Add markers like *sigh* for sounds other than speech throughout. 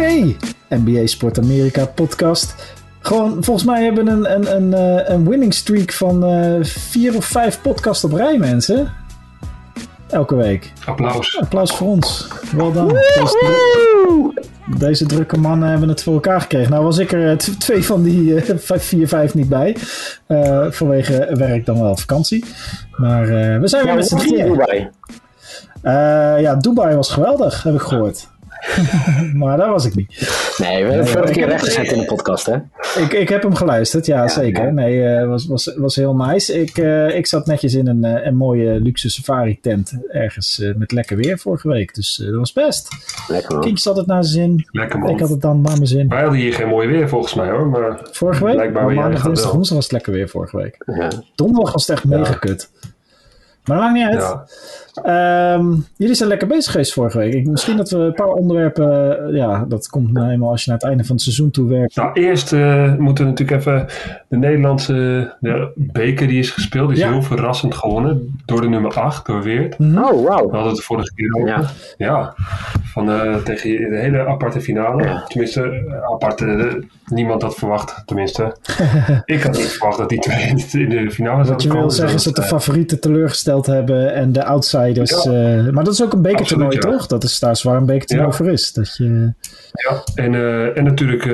Oké, NBA Sport Amerika podcast. Gewoon, volgens mij hebben we een, een, een, eh, een winning streak van eh, vier of vijf podcasts op rij, mensen. Elke week. Applaus. Applaus voor ons. Wel dan. Deze, deze drukke mannen hebben het voor elkaar gekregen. Nou was ik er eh, twee van die eh, *laughs* vijf, vier, vijf niet bij. Eh, vanwege werk dan wel vakantie. Maar eh, we zijn weer Ja, met z'n drieën. Dubai? Eh, ja, Dubai was geweldig, heb ik gehoord. *laughs* maar daar was ik niet. Nee, we hebben vorige keer rechtgezet in de podcast, hè? Ik, ik heb hem geluisterd, ja, zeker. ja. Nee, eh, was, was, was heel nice. Ik, eh, ik zat netjes in een, eh, een mooie luxe safari tent ergens met lekker weer vorige week. Dus eh, dat was best. Lekker man. Kiekjes had het naar zijn zin. Lekker man. Ik had het dan naar mijn zin. Wij hadden hier geen mooi weer volgens mij hoor. Maar Vorige week? Blijkbaar Maar weer, maandag, dinsdag, woensdag was het lekker weer vorige week. Ja. Donderdag was het echt mega kut. Maar dat maakt niet uit. Ehm, jullie zijn lekker bezig geweest vorige week. Ik, misschien dat we een paar onderwerpen... eh, ja, dat komt nou eenmaal als je naar het einde van het seizoen toe werkt. Nou, eerst eh, moeten we natuurlijk even de Nederlandse de beker die is gespeeld. Die is Ja. heel verrassend gewonnen door de nummer 8, door Weert. Mhm. Oh, We wauw. hadden het de vorige keer over. Ja. Ja, van, eh, tegen de hele aparte finale. Ja. Tenminste, aparte, niemand had verwacht. Tenminste, *laughs* ik had niet verwacht dat die twee in de- in de finale Wat zouden je wil komen. zeggen is dat de favorieten teleurgesteld hebben en de outsiders. Ja. eh, maar dat is ook een bekertoernooi, ja. toch? Dat is daar is waar een bekertoernooi Ja. voor is. Dat je... ja, en, eh, en natuurlijk eh,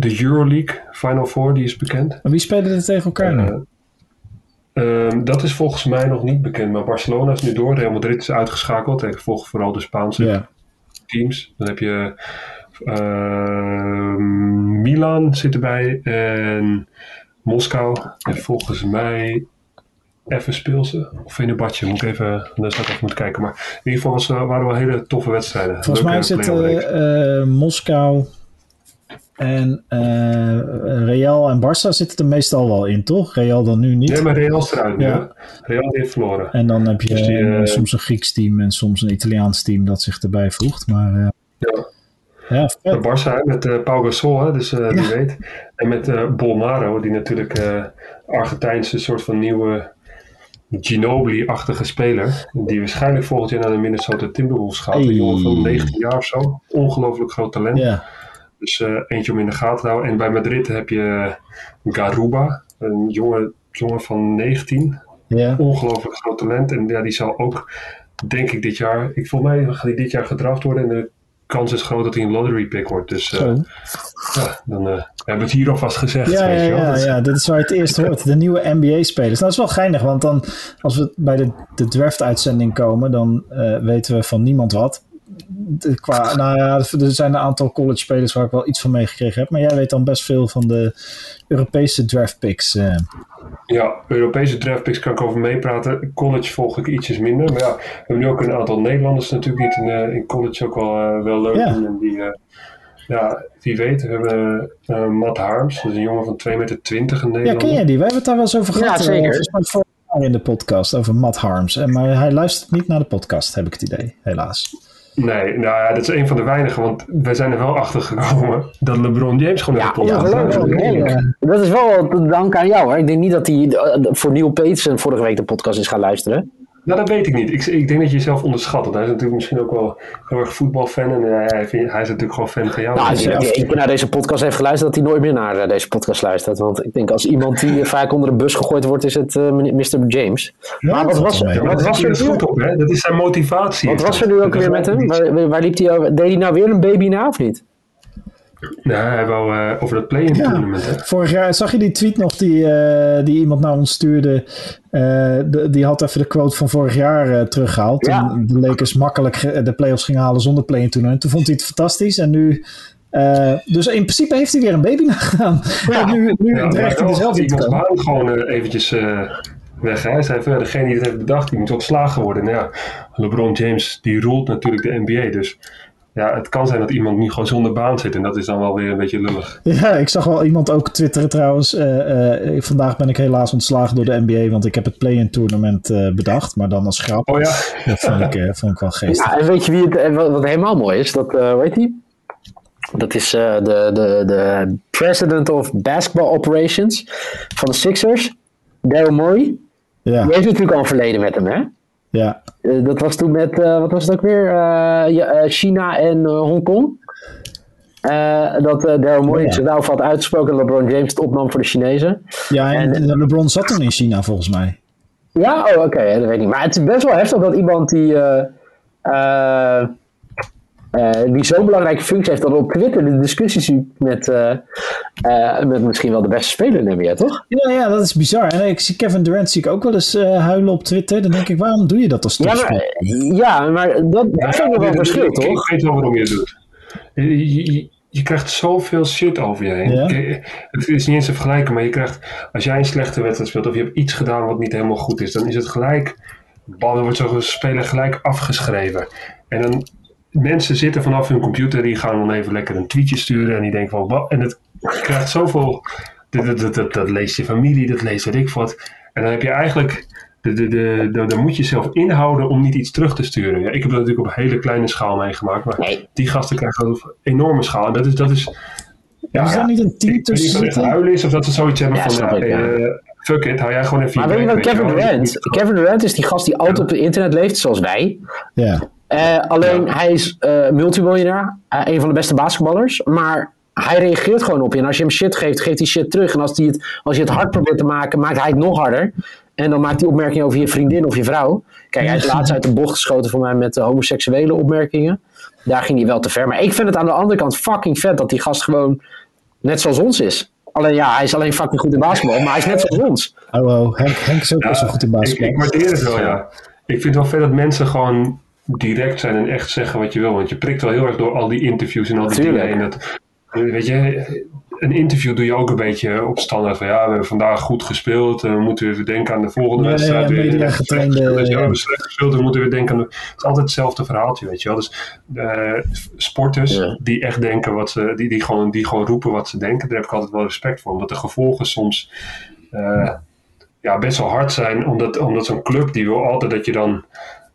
de Euroleague Final Four, die is bekend. Wie spelen er tegen elkaar ehm, dat is volgens mij nog niet bekend, maar Barcelona is nu door. Real Madrid is uitgeschakeld. Ik volg vooral de Spaanse teams. Dan heb je ehm, Milan zit erbij en Moskou. En volgens mij even speelsen. Of Fenerbahce, moet ik even, daar zou ik even moeten kijken. Maar in ieder geval was, eh, waren wel hele toffe wedstrijden. Volgens mij zitten reeks. eh, Moskou en eh, Real en Barça zitten er meestal wel in, toch? Real dan nu niet. Nee, maar Real is eruit. Ja. Real heeft verloren. En dan heb je Dus die, eh, eh, soms een Grieks team en soms een Italiaans team dat zich erbij voegt. Maar eh, Ja. ja, vet. Barça, met eh Pau Gasol, hè, dus eh, wie weet. En met eh Bolmaro, die natuurlijk eh Argentijnse soort van nieuwe Ginobili-achtige speler. Die waarschijnlijk volgend jaar naar de Minnesota Timberwolves gaat. Hey. Een jongen van 19 jaar of zo. Ongelooflijk groot talent. Dus eh, eentje om in de gaten te houden. En bij Madrid heb je Garuba, een jongen, jongen van 19. ja. Ongelooflijk groot talent. En ja, die zal ook, denk ik, dit jaar... Ik, volgens mij gaat hij dit jaar gedraft worden. En de kans is groot dat hij een lottery pick wordt. Dus eh, ja, dan eh, hebben we het hier alvast gezegd. Ja, weet ja, je wel. ja, Dat- ja, dit is waar je het eerst hoort. De nieuwe NBA-spelers. Nou, dat is wel geinig, want dan als we bij de, de draft-uitzending komen, dan eh, weten we van niemand wat. De- qua, nou ja, er zijn een aantal college-spelers waar ik wel iets van meegekregen heb, maar jij weet dan best veel van de Europese draft-picks. eh. Ja, Europese draftpicks kan ik over meepraten. College volg ik ietsjes minder. Maar ja, we hebben nu ook een aantal Nederlanders natuurlijk niet in, eh, in college ook wel, eh, wel leuk. Ja. En die, eh, ja, wie weet, we hebben eh Matt Harms. Dat is een jongen van 2,20 meter in Ja, Nederland. ken jij die? Wij hebben het daar wel eens over Ja, gehad. eh, zeker. Jaar in de podcast over Matt Harms. En, maar hij luistert niet naar de podcast, heb ik het idee, helaas. Nee, nou ja, dat is een van de weinigen. Want wij zijn er wel achter gekomen dat LeBron James gewoon Ja, de podcast hè? Dat is wel te danken aan jou, hoor. Ik denk niet dat hij eh, voor Neil Peterson vorige week de podcast is gaan luisteren. Nou, dat weet ik niet. Ik, ik denk dat je jezelf onderschat. Want hij is natuurlijk misschien ook wel heel erg voetbalfan. En hij, hij, vindt- hij is natuurlijk gewoon fan van jou. Nou, als één keer naar deze podcast heeft geluisterd, dat hij nooit meer naar eh, deze podcast luistert. Want ik denk als iemand die eh, vaak onder de bus gegooid wordt, is het eh, Mr. James. Maar wat was, wat was er dus nu? goed op, hè? Dat is zijn motivatie. Wat was er nu ook weer met hem? Waar, waar liep hij over? Deed hij nou weer een baby na of niet? Nee, hij wou eh, over dat play-in Ja. tournament, hè? Vorig jaar zag je die tweet nog die, eh, die iemand naar ons stuurde. Eh, de- die had even de quote van vorig jaar eh, teruggehaald. Ja. Toen de Lakers makkelijk de playoffs gingen halen zonder play-in toernooi. Toen vond hij het fantastisch. En nu, eh, dus in principe heeft hij weer een baby *laughs* nagedaan. En nu, nu Ja, dreigt hij er zelf in te komen. baan gewoon eventjes eh, weg. Hè? Hij zei van, ja, degene die het heeft bedacht, die moet ontslagen worden. Nou ja, LeBron James, die roelt natuurlijk de NBA. Dus ja, het kan zijn dat iemand nu gewoon zonder baan zit. En dat is dan wel weer een beetje lullig. Ja, ik zag wel iemand ook twitteren trouwens. eh, eh, vandaag ben ik helaas ontslagen door de NBA. Want ik heb het play-in tournament eh, bedacht. Maar dan als grap. Oh ja, Dat vond ik, vond ik wel geestig. Ja, en weet je wie het, wat, wat helemaal mooi is? Dat, eh heet die? Dat is eh, de, de, de president of basketball operations van de Sixers, Daryl Morey. Ja, Die heeft natuurlijk al een verleden met hem, hè? Ja. Eh, dat was toen met, eh, wat was het ook weer? Eh, China en Hongkong. eh, dat eh Daryl Morey Ja. zich daarover had uitgesproken dat LeBron James het opnam voor de Chinezen. Ja, en, LeBron zat toen in China volgens mij. Ja, oh, oké, dat weet ik niet. Maar het is best wel heftig dat iemand die, eh, die zo'n belangrijke functie heeft, dat op Twitter de discussie zoekt met, eh, eh, met misschien wel de beste speler in de NBA, toch? Ja, ja, dat is bizar. En ik zie Kevin Durant zie ik ook wel eens eh, huilen op Twitter. Dan denk ik, waarom doe je dat als Ja, maar, ja, maar dat, dat vind ik wel een verschil, toch? Ik weet wel waarom je het doet. Je, je- je- krijgt zoveel shit over je heen. Ja. Het is niet eens te vergelijken, maar je krijgt, als jij een slechte wedstrijd speelt of je hebt iets gedaan wat niet helemaal goed is, dan is het gelijk, bal wordt zo'n speler gelijk afgeschreven. En dan, mensen zitten vanaf hun computer, die gaan dan even lekker een tweetje sturen en die denken van, wat, en het je krijgt zoveel, dat, dat, dat, dat, dat leest je familie, dat leest weet ik wat. En dan heb je eigenlijk, de, de, de, de, dan moet je zelf inhouden om niet iets terug te sturen. Ja, ik heb dat natuurlijk op een hele kleine schaal meegemaakt, maar Nee. die gasten krijgen dat op een enorme schaal. En dat is, dat is Ja, is daar niet een team ik weet niet of tussen het echt zitten? huilen is of dat ze zoiets hebben Ja, van, ja, ik, ja. eh, fuck it, hou jij gewoon even Maar je weet je wat Kevin. Durant? Kevin Durant is die gast die altijd op het internet leeft, zoals wij. Ja. Eh, alleen hij is eh multimiljonair, eh, een van de beste basketballers, maar hij reageert gewoon op je. En als je hem shit geeft, geeft hij shit terug. En als, hij het, als je het hard probeert te maken, maakt hij het nog harder. En dan maakt hij opmerkingen over je vriendin of je vrouw. Kijk, hij is laatst uit de bocht geschoten voor mij met homoseksuele opmerkingen. Daar ging hij wel te ver. Maar ik vind het aan de andere kant fucking vet dat die gast gewoon net zoals ons is. Alleen ja, hij is alleen fucking goed in basketbal, maar hij is net zoals ons. Oh, oh. Henk, Henk is ook Ja, best wel goed in ik, basketbal. ik waardeer het wel, ja. Ik vind het wel vet dat mensen gewoon direct zijn en echt zeggen wat je wil. Want je prikt wel heel erg door al die interviews en al die Tuurlijk. dingen. Dat, weet je, een interview doe je ook een beetje op standaard van ja, we hebben vandaag goed gespeeld. En we moeten even denken aan de volgende Ja, wedstrijd. ja, weer. media Slecht getrainde, ja, we ja. hebben slecht gespeeld. We moeten weer denken aan de, Het is altijd hetzelfde verhaaltje, weet je wel. Dus eh, sporters Ja. die echt denken wat ze, die, die, gewoon, die gewoon roepen wat ze denken, daar heb ik altijd wel respect voor. Omdat de gevolgen soms eh, ja, best wel hard zijn. Omdat, omdat zo'n club die wil altijd dat je dan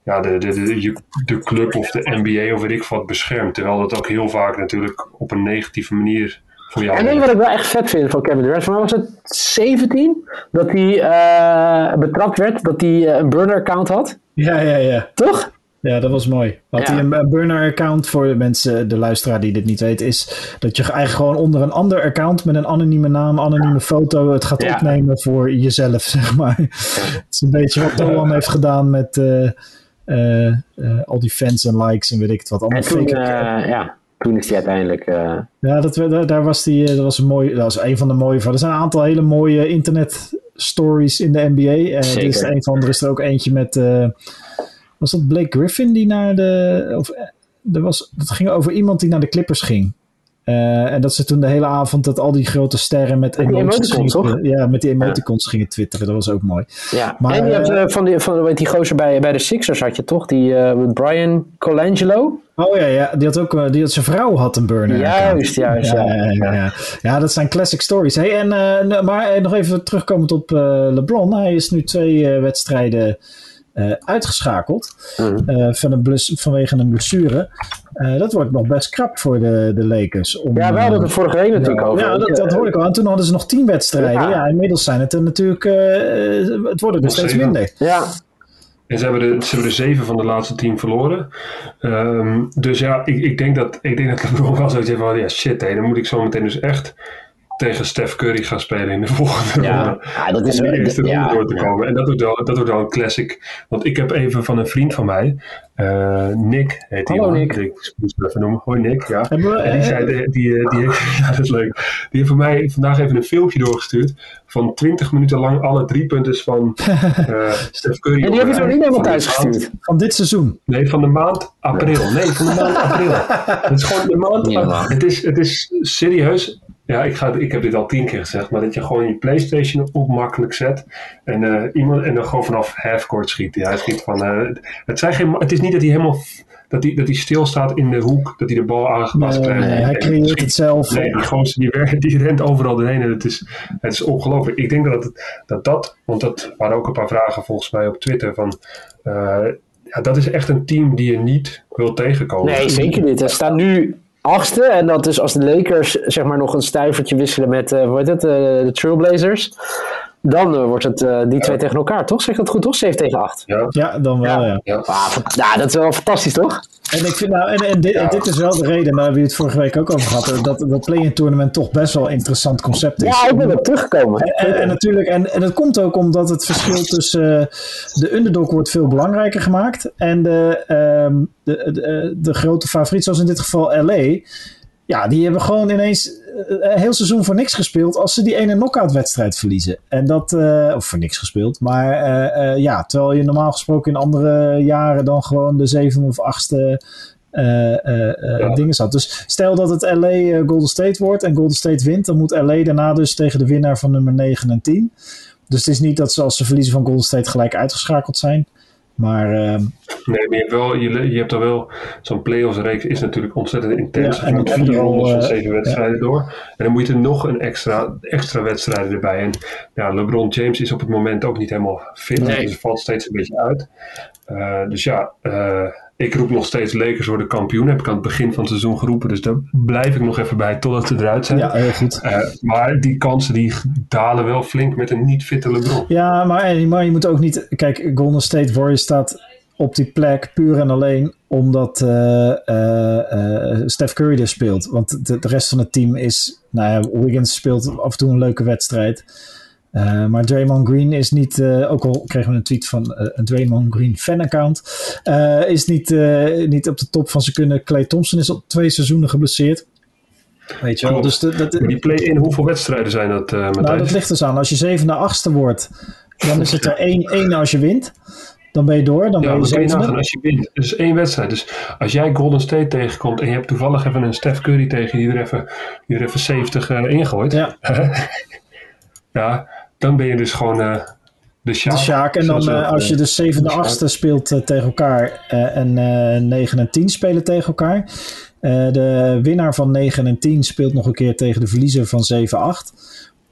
ja, de, de, de, de club of de NBA of weet ik wat beschermt. Terwijl dat ook heel vaak natuurlijk op een negatieve manier voor jou En weet je wat ik wel echt vet vind van Kevin Durant? Voor mij was het 17 dat hij eh, betrapt werd dat hij eh, een burner-account had. Ja, ja, ja. Toch? Ja, dat was mooi. Had Ja. hij een, een burner-account voor de mensen, de luisteraar die dit niet weet, is dat je eigenlijk gewoon onder een ander account met een anonieme naam, anonieme foto het gaat Ja. opnemen voor jezelf, *laughs* zeg maar. Het is een beetje wat Doan heeft gedaan met eh, al die fans en likes en weet ik het wat. Allemaal En toen, eh, ja, toen is hij uiteindelijk... eh, Ja, dat, daar, daar was die, eh, dat was een mooi, dat was een van de mooie van. Er zijn een aantal hele mooie internet stories in de NBA. Eh er Zeker. is er een van, er is er ook eentje met, eh, was dat Blake Griffin die naar de, of eh, er was, dat ging over iemand die naar de Clippers ging. Eh, en dat ze toen de hele avond dat al die grote sterren met emoticons, gingen- ja, met die emoticons gingen twitteren. Dat was ook mooi. ja. Maar, en je hebt eh, eh, van, die, van heet die gozer bij, bij de Sixers had je toch? Die met Brian Colangelo? Oh ja, ja die had ook, die had zijn vrouw had een burner. Juist, juist, Ja, ja. ja, ja, dat zijn classic stories. Hey, en, eh, n- maar nog even terugkomend op LeBron. Hij is nu twee wedstrijden eh, uitgeschakeld Mhm. eh, van een bless, vanwege een blessure. Eh, dat wordt nog best krap voor de, de Lakers. Om, Ja, we hadden het er vorige week natuurlijk over. ja, dat, dat hoorde ik al. En toen hadden ze nog tien wedstrijden. Ja. Ja, inmiddels zijn het er natuurlijk... eh, het wordt er Nog steeds zeven. minder. Ja, En ze hebben, de, ze hebben de zeven van de laatste tien verloren. Ehm, dus ja, ik, ik, denk dat, ik denk dat LeBron wel zoiets heeft van, ja shit, hé, dan moet ik zo meteen dus echt tegen Steph Curry gaan spelen in de *laughs* volgende ja. ronde. ja dat is om die eerste ronde ja, door te komen. En dat wordt, wel, dat wordt wel een classic. Want ik heb even van een vriend van mij, eh, Nick heet die Hallo. Nick. Ik moest hem even noemen. Hoi Nick, ja. We, En die, eh, zei, die, die, die, *laughs* ja, dat is leuk. Die heeft voor mij vandaag even een filmpje doorgestuurd van 20 minuten lang alle drie punten van *laughs* eh Steph Curry. En die heb je op nog een niet helemaal thuis maand- gestuurd. van dit seizoen. Nee, van de maand april. Nee, van de maand april. Het is gewoon de maand. Het is, het is serieus. Ja, ik, ga, ik heb dit al tien keer gezegd, maar dat je gewoon je PlayStation op makkelijk zet en, eh, iemand, en dan gewoon vanaf halfcourt schiet. Ja, hij schiet van, eh, het, zijn geen, het is niet dat hij helemaal dat hij, dat hij stilstaat in de hoek, dat hij de bal aangepast Nee, krijgt. nee, hij creëert het zelf. Nee, die gozer die, werkt, die rent overal doorheen en het is, het is ongelooflijk. Ik denk dat, het, dat dat, want dat waren ook een paar vragen volgens mij op Twitter van, eh, ja, dat is echt een team die je niet wil tegenkomen. Nee, zeker niet. Er staat nu achtste. En dat is als de Lakers zeg maar nog een stuivertje wisselen met, eh hoe heet het, eh, de Trailblazers. Dan eh, wordt het eh, die twee tegen elkaar, toch? Zeg ik dat goed, toch? 7 tegen 8. Ja, Ja, dan wel, ja. ja. Ah, nou, dat is wel fantastisch, toch? En, ik vind, nou, en, en, dit, en dit is wel de reden, daar hebben we het vorige week ook over gehad, dat dat play-in tournament toch best wel een interessant concept is. Ja, ik ben er teruggekomen. En, en natuurlijk, en, en dat komt ook omdat het verschil tussen eh, de underdog wordt veel belangrijker gemaakt en de, ehm, de, de, de grote favoriet, zoals in dit geval LA. Ja, die hebben gewoon ineens eh, een heel seizoen voor niks gespeeld als ze die ene knockout wedstrijd verliezen. En dat, eh, of voor niks gespeeld, maar eh, eh, ja, terwijl je normaal gesproken in andere jaren dan gewoon de zevende of achtste eh, eh, eh, Ja. dingen zat. Dus stel dat het LA eh, Golden State wordt en Golden State wint, dan moet LA daarna dus tegen de winnaar van nummer 9 en 10. Dus het is niet dat ze als ze verliezen van Golden State gelijk uitgeschakeld zijn. Maar ehm, Nee, maar je hebt, wel, je, je hebt er wel... Zo'n play-offs reeks is natuurlijk ontzettend intens. Ja, en en je vier al, rondes van eh, zeven wedstrijden door. En dan moet je er nog een extra, extra wedstrijden erbij. En ja, LeBron James is op het moment ook niet helemaal fit. Nee. Dus valt steeds een beetje uit. Eh, dus ja, eh, ik roep nog steeds Lakers worden kampioen. Heb ik aan het begin van het seizoen geroepen. Dus daar blijf ik nog even bij totdat ze eruit zijn. ja, heel goed. Eh, maar die kansen die dalen wel flink met een niet fitte LeBron. Ja, maar, maar je moet ook niet. Kijk, Golden State Warriors staat op die plek puur en alleen omdat eh, eh, eh, Steph Curry er speelt. Want de, de rest van het team is. Nou ja, Wiggins speelt af en toe een leuke wedstrijd. Eh, maar Draymond Green is niet, eh, ook al kregen we een tweet van eh, een Draymond Green fan-account, is niet, niet op de top van zijn kunnen. Clay Thompson is al twee seizoenen geblesseerd. Weet je wel, dus de, de, de- Maar die play-in, hoeveel wedstrijden zijn dat, nou, dat ligt dus aan. Als je zevende, achtste wordt, dan is het er één, één als je wint. Dan ben je door, dan Ja, ben je zevende. nagaan als je wint. Dus één wedstrijd. Dus als jij Golden State tegenkomt en je hebt toevallig even een Steph Curry tegen die er even, die er even 70 eh, ingooit. Ja, Ja, dan ben je dus gewoon eh, de Sjaak. de Sjaak. En dan eh, eh, als je de zevende, de Sjaak. achtste speelt eh, tegen elkaar eh, en eh 9 en 10 spelen tegen elkaar. Eh, de winnaar van 9 en 10 speelt nog een keer tegen de verliezer van 7-8.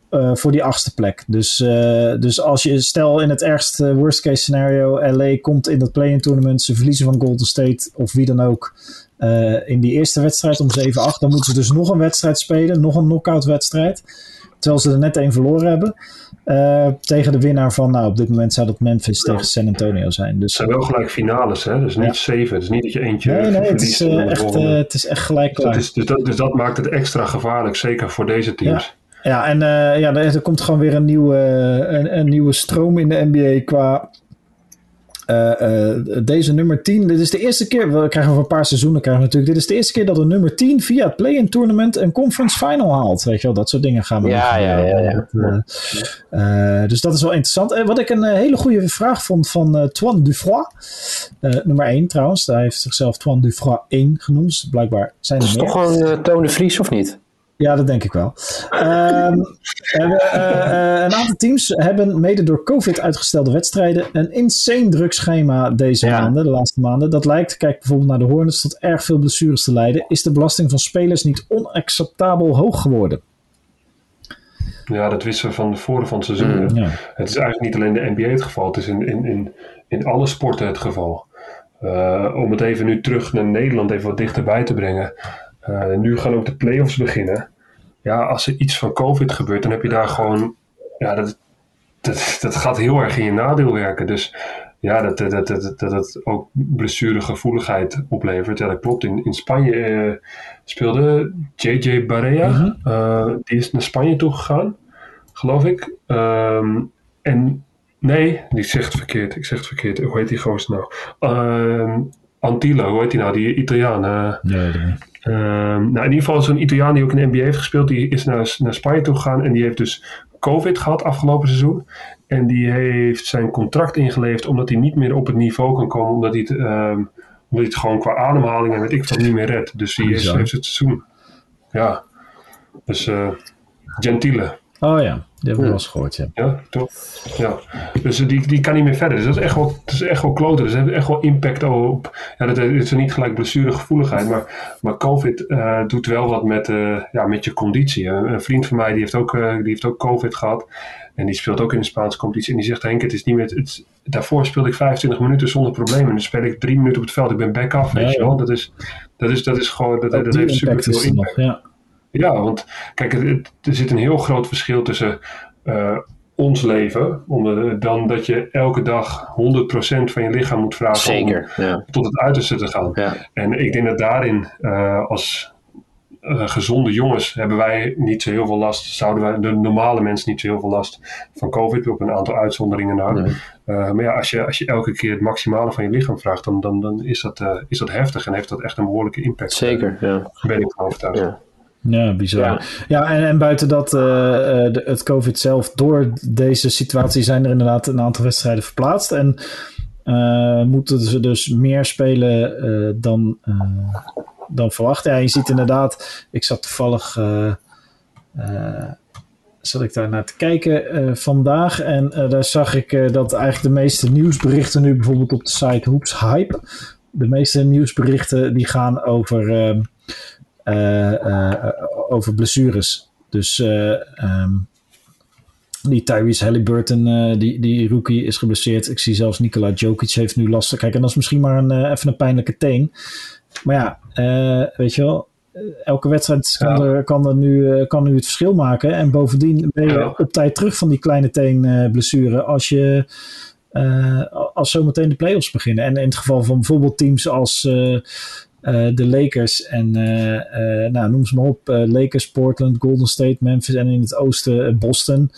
eh, voor die achtste plek. Dus, eh, dus als je, stel in het ergste worst case scenario, LA komt in dat play-in tournament, ze verliezen van Golden State of wie dan ook eh, in die eerste wedstrijd om 7-8, dan moeten ze dus nog een wedstrijd spelen, nog een knockout wedstrijd. Terwijl ze er net één verloren hebben. eh, tegen de winnaar van, nou op dit moment zou dat Memphis Ja. tegen San Antonio zijn. Het Dus zijn wel gelijk finales, hè? Dus niet Ja. zeven. Het is niet dat je eentje nee, nee, het is, eh, echt, eh, het is echt gelijk Dus dat, klaar. is, dus, dat, dus dat maakt het extra gevaarlijk, zeker voor deze teams. Ja, en ja, er, er komt gewoon weer een nieuwe, een, een nieuwe stroom in de NBA qua eh, eh, deze nummer 10. Dit is de eerste keer, we krijgen over een paar seizoenen krijgen we natuurlijk. Dit is de eerste keer dat een nummer 10 via het play-in tournament een conference final haalt. Weet je wel, dat soort dingen gaan we Ja, ja, ja, ja. eh, dus dat is wel interessant. En wat ik een hele goede vraag vond van Toine Dufroy. nummer 1 trouwens. Hij heeft zichzelf Toine Dufroy 1 genoemd. Dus blijkbaar zijn Dat er is meer. toch gewoon Toon de Vries, of niet? Ja, dat denk ik wel. Ehm, hebben, eh, eh, een aantal teams hebben mede door COVID uitgestelde wedstrijden een insane druk schema deze Ja. maanden, de laatste maanden. Dat lijkt, kijk bijvoorbeeld naar de Hornets, tot erg veel blessures te leiden. Is de belasting van spelers niet onacceptabel hoog geworden? Ja, dat wisten we van tevoren van het seizoen. Mm. Ja. Het is eigenlijk niet alleen de NBA het geval, het is in, in, in, in alle sporten het geval. Eh, om het even nu terug naar Nederland even wat dichterbij te brengen. Eh, nu gaan ook de play-offs beginnen. Ja, als er iets van COVID gebeurt, dan heb je daar gewoon. Ja, dat, dat, dat gaat heel erg in je nadeel werken. Dus ja, dat dat, dat, dat, dat het ook blessuregevoeligheid oplevert. Ja, dat klopt. In, in Spanje eh, speelde JJ Barea. Mhm. Eh, die is naar Spanje toegegaan, geloof ik. Ehm, en nee, die zegt verkeerd. Ik zeg het verkeerd. Hoe heet die gozer nou? Ehm Antillo, hoe heet die nou? Die Italiaan. eh, Nee, Ehm, nou, in ieder geval zo'n Italiaan die ook in de NBA heeft gespeeld, die is naar, naar Spanje toe gegaan en die heeft dus COVID gehad afgelopen seizoen. En die heeft zijn contract ingeleverd omdat hij niet meer op het niveau kan komen, omdat hij het, ehm, omdat hij het gewoon qua ademhaling en weet ik wat niet meer redt. Dus die is, heeft het seizoen. Ja, dus eh Gentile. Oh ja, die hebben we wel eens gehoord, ja. Ja, toch? Ja. Dus die, die kan niet meer verder. Dus dat is echt wel, dat is echt wel kloten. Dus dat heeft echt wel impact op. Ja, dat is niet gelijk blessuregevoeligheid. Maar, maar COVID eh, doet wel wat met, eh, ja, met je conditie. Een, een vriend van mij die heeft, ook, eh, die heeft ook COVID gehad. En die speelt ook in de Spaanse competitie. En die zegt: Henk, het is niet meer. Het, daarvoor speelde ik 25 minuten zonder problemen. En nu speel ik drie minuten op het veld. Ik ben back af. Weet je wel. Dat is, dat is, dat is gewoon. Dat, dat heeft super impact veel er nog, ja. Ja, want kijk, het- het- er zit een heel groot verschil tussen eh, ons leven, om, dan dat je elke dag 100% van je lichaam moet vragen Zeker, om ja. tot het uiterste te gaan. Ja. En ik denk dat daarin uh, als uh, gezonde jongens hebben wij niet zo heel veel last, zouden wij de normale mensen niet zo heel veel last van COVID, op een aantal uitzonderingen na. Nee. Uh, maar ja, als je, als je elke keer het maximale van je lichaam vraagt, dan, dan, dan is, dat, is dat heftig en heeft dat echt een behoorlijke impact. Zeker, ja. Ben ik van overtuigd. Ja. Ja, bizar. Ja, ja en, en buiten dat, uh, de, het COVID zelf, door deze situatie zijn er inderdaad een aantal wedstrijden verplaatst. En uh, moeten ze dus meer spelen uh, dan, dan verwacht. Ja, je ziet inderdaad, ik zat toevallig, zat ik daar naar te kijken vandaag. En daar zag ik dat eigenlijk de meeste nieuwsberichten nu bijvoorbeeld op de site Hoops Hype. De meeste nieuwsberichten die gaan over... Uh, uh, over blessures. Dus uh, um, die Tyrese Halliburton, die, die rookie, is geblesseerd. Ik zie zelfs Nikola Jokic heeft nu last. Kijk, en dat is misschien maar een, even een pijnlijke teen. Maar ja, weet je wel. Elke wedstrijd kan, ja. er, kan, er nu, kan nu het verschil maken. En bovendien ben je ja. op tijd terug van die kleine teen blessure als je als zometeen de playoffs beginnen. En in het geval van bijvoorbeeld teams als de Lakers en uh, uh, nou, noem ze maar op. Lakers, Portland, Golden State, Memphis en in het oosten Boston.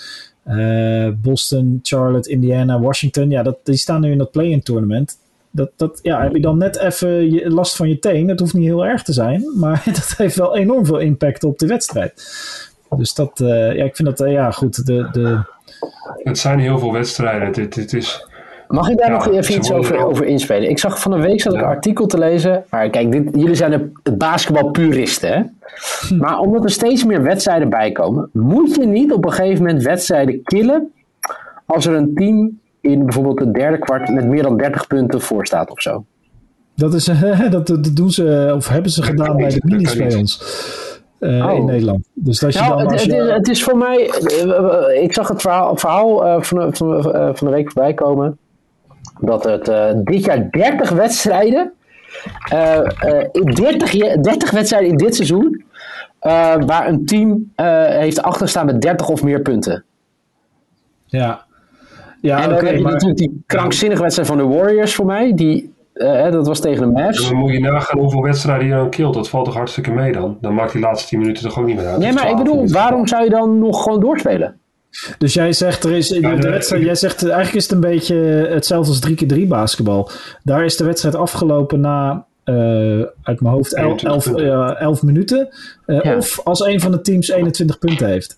Boston, Charlotte, Indiana, Washington. Ja, dat, die staan nu in dat play-in tournament. Dat, dat, ja, heb je dan net even last van je teen. Dat hoeft niet heel erg te zijn. *laughs* Maar dat heeft wel enorm veel impact op de wedstrijd. Dus dat, ja, ik vind dat, ja goed. De, de... Het zijn heel veel wedstrijden. Het, het is... Mag ik daar ja, nog even iets over, over inspelen? Ik zag van een week zat ik ja. een artikel te lezen. Maar kijk, dit, jullie zijn de basketbalpuristen. Hè? Hm. Maar omdat er steeds meer wedstrijden bij komen, moet je niet op een gegeven moment wedstrijden killen als er een team in bijvoorbeeld het derde kwart met meer dan 30 punten voor staat of zo. Dat, is, *laughs* dat, dat doen ze, of hebben ze gedaan bij de minis bij ons. Uh, oh. in Nederland. Dus dat je nou, dan het, je... het, is, het, is, voor mij. Uh, ik zag het verhaal, verhaal uh, van, van, van de week voorbij komen. Dat het dit jaar 30 wedstrijden. 30, 30 wedstrijden in dit seizoen. waar een team heeft achterstaan met 30 of meer punten. Ja. Ja, en dan okay, heb je maar... natuurlijk die krankzinnige wedstrijd van de Warriors voor mij. Die, uh, dat was tegen de Mavs. Dan moet je nagaan hoeveel wedstrijden je dan killt. Dat valt toch hartstikke mee dan? Dan maakt die laatste 10 minuten toch ook niet meer uit. Nee, maar ik bedoel, waarom zou je dan nog gewoon doorspelen? Dus jij zegt, er is, ja, de wedstrijd, jij zegt eigenlijk is het een beetje hetzelfde als 3x3 basketbal. Daar is de wedstrijd afgelopen na, uh, uit mijn hoofd, 11 uh, minuten. Uh, ja. Of als een van de teams 21 punten heeft.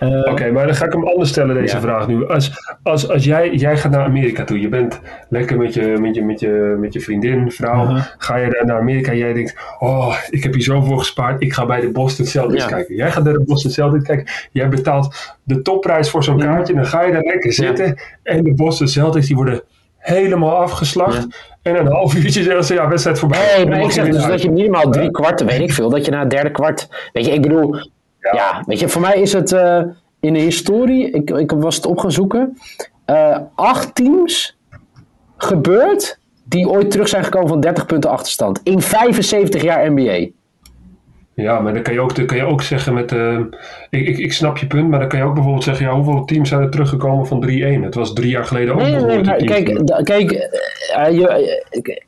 Uh, Oké, okay, maar dan ga ik hem anders stellen, deze ja. vraag nu. Als, als, als jij, jij gaat naar Amerika toe, je bent lekker met je, met je, met je, met je vriendin, vrouw, uh -huh. ga je daar naar Amerika en jij denkt, oh, ik heb hier zoveel gespaard, ik ga bij de Boston Celtics ja. kijken. Jij gaat naar de Boston Celtics kijken, jij betaalt de topprijs voor zo'n kaartje, dan ga je daar lekker zitten en de Boston Celtics die worden helemaal afgeslacht. En een half uurtje zeggen ze, ja, wedstrijd voorbij. Nee, maar ik zeg dus dat je minimaal drie kwarten, weet ik veel, dat je na het derde kwart, weet je, ik bedoel, ja. weet je, voor mij is het uh, in de historie, ik, ik was het op gaan zoeken, uh, acht teams gebeurd die ooit terug zijn gekomen van 30 punten achterstand. In 75 jaar NBA. Ja, maar dan kan je ook, dan kan je ook zeggen met... Uh, ik, ik, ik snap je punt, maar dan kan je ook bijvoorbeeld zeggen... Ja, hoeveel teams zijn er teruggekomen van 3-1? Het was drie jaar geleden ook nee, nee, maar kijk, da, kijk uh, je, ik,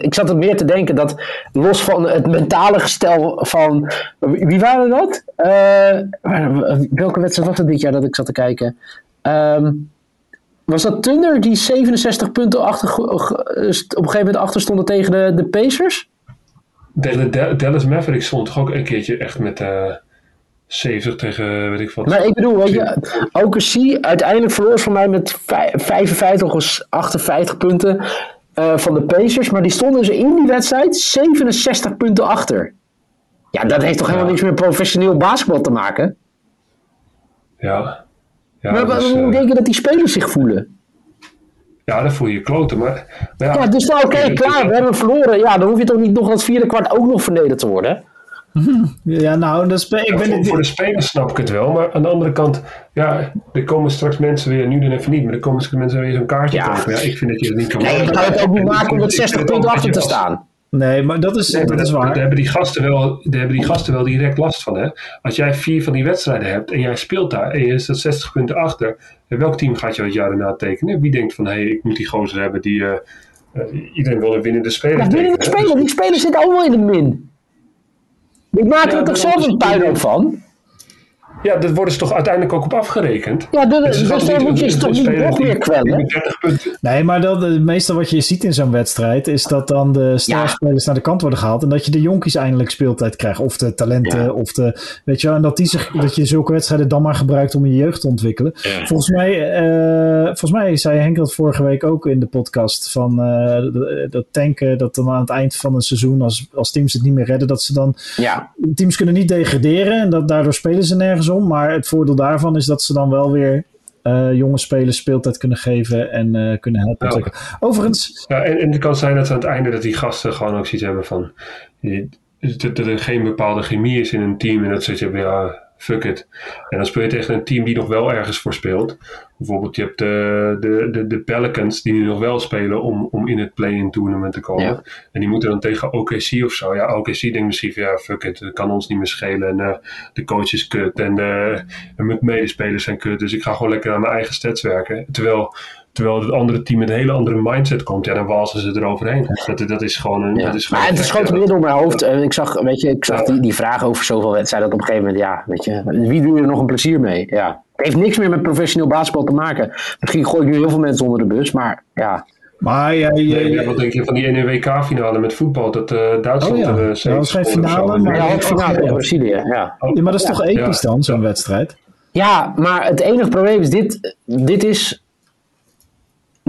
ik zat er meer te denken dat... Los van het mentale gestel van... Wie waren dat? Uh, welke wedstrijd was het dit jaar dat ik zat te kijken? Um, was dat Thunder die 67 punten achter, op een gegeven moment achter stonden tegen de, de Pacers? Tegen de Dallas Mavericks stond toch ook een keertje echt met uh, 70 tegen weet ik wat. Maar ik bedoel, je, OKC uiteindelijk verloor van mij met 55 of 58 punten uh, van de Pacers. Maar die stonden dus in die wedstrijd 67 punten achter. Ja, dat heeft toch helemaal ja. niks met professioneel basketbal te maken? Ja. ja maar dus, hoe uh, denk je dat die spelers zich voelen? Ja, dan voel je je kloten. Maar, maar ja, ja, dus nou, oké, okay, klaar, we hebben verloren. Ja, dan hoef je toch niet nog dat vierde kwart ook nog vernederd te worden. *laughs* Ja, nou, dat ik ja, ben voor, voor de spelers snap ik het wel. Maar aan de andere kant, ja, er komen straks mensen weer, nu dan even niet, maar er komen straks mensen weer zo'n kaartje ja. kopen. Ja, ik vind dat je het niet kan Nee, je kan het ook niet maken om met 60 punten achter te staan. Nee, maar dat is, Nee, maar dat is waar. Daar hebben, die gasten wel, daar hebben die gasten wel direct last van. Hè? Als jij vier van die wedstrijden hebt en jij speelt daar en je staat 60 punten achter. En welk team gaat jou het jaar daarna tekenen? Wie denkt van hé, hey, ik moet die gozer hebben die. eh, eh, iedereen wil een winnende speler Ja, winnende hè? spelers, die spelers zitten allemaal in de min. Die maken Ja, er toch zelf een puinhoop van? Ja, dat worden ze toch uiteindelijk ook op afgerekend. Ja, de, dus niet moet je toch niet nog meer kwellen? die 30 punten. Nee, maar dat, het meeste wat je ziet in zo'n wedstrijd is dat dan de sterspelers naar de kant worden gehaald en dat je de jonkies eindelijk speeltijd krijgt. Of de talenten, Ja. of de, weet je wel, en dat, die zich, dat je zulke wedstrijden dan maar gebruikt om je jeugd te ontwikkelen. Volgens mij, eh, volgens mij zei Henk dat vorige week ook in de podcast van eh, dat- dat tanken, dat dan aan het eind van een seizoen, als, als teams het niet meer redden, dat ze dan Ja, teams kunnen niet degraderen en dat, daardoor spelen ze nergens om. Maar het voordeel daarvan is dat ze dan wel weer eh, jonge spelers speeltijd kunnen geven en eh, kunnen helpen Ja. Overigens, Ja, en, en het kan zijn dat ze aan het einde dat die gasten gewoon ook zoiets hebben van dat er geen bepaalde chemie is in een team en dat ze zeggen ja fuck it. En dan speel je tegen een team die nog wel ergens voor speelt. Bijvoorbeeld je hebt de, de, de, de Pelicans die nu nog wel spelen om, om in het play-in tournament te komen. Ja. En die moeten dan tegen OKC of zo. Ja, OKC denkt misschien van ja fuck it, dat kan ons niet meer schelen. En eh, de coach is kut en, de, en mijn medespelers zijn kut. Dus ik ga gewoon lekker aan mijn eigen stats werken. Terwijl Terwijl het andere team met een hele andere mindset komt, ja, dan walsen ze eroverheen. Dat, dat is gewoon een. ja. Dat is gewoon maar het schoot meer door mijn hoofd. En ik zag, weet je, ik zag die, die vraag over zoveel wedstrijden. Dat op een gegeven moment, ja, weet je, wie doe je er nog een plezier mee? Ja. Het heeft niks meer met professioneel basketbal te maken. Misschien gooi ik nu heel veel mensen onder de bus, maar ja. maar jij, Nee, jij- ja, wat denk je van die WK-finale met voetbal? Dat eh, Duitsland. Oh ja, er, eh, dat was geen finale, maar- Ja, finale ja. tegen Brazilië, ja. ja, maar dat is toch episch Ja. dan, zo'n wedstrijd? Ja, maar het enige probleem is dit. Dit is.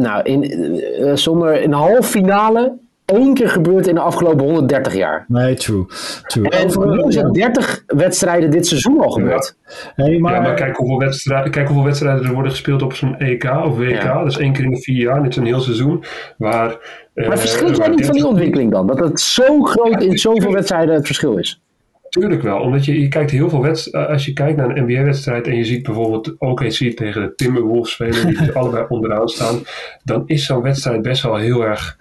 Nou, in, eh, zonder een halve finale. één keer gebeurd in de afgelopen 130 jaar. Nee, true. true. En Over- nu is het 30 wedstrijden dit seizoen al gebeurd. Hey, maar, Ja, maar kijk hoeveel, wedstrijden, kijk hoeveel wedstrijden er worden gespeeld op zo'n EK of WK. Ja. Dat is één keer in de vier jaar, niet zo'n heel seizoen. Waar, eh, Maar verschilt jij niet van die 30 ontwikkeling dan? Dat het zo groot in zoveel wedstrijden het verschil is? Tuurlijk wel, omdat je, je kijkt heel veel wedstrijden. Als je kijkt naar een NBA-wedstrijd en je ziet bijvoorbeeld OKC tegen de Timberwolves spelen, die dus *laughs* allebei onderaan staan, dan is zo'n wedstrijd best wel heel erg.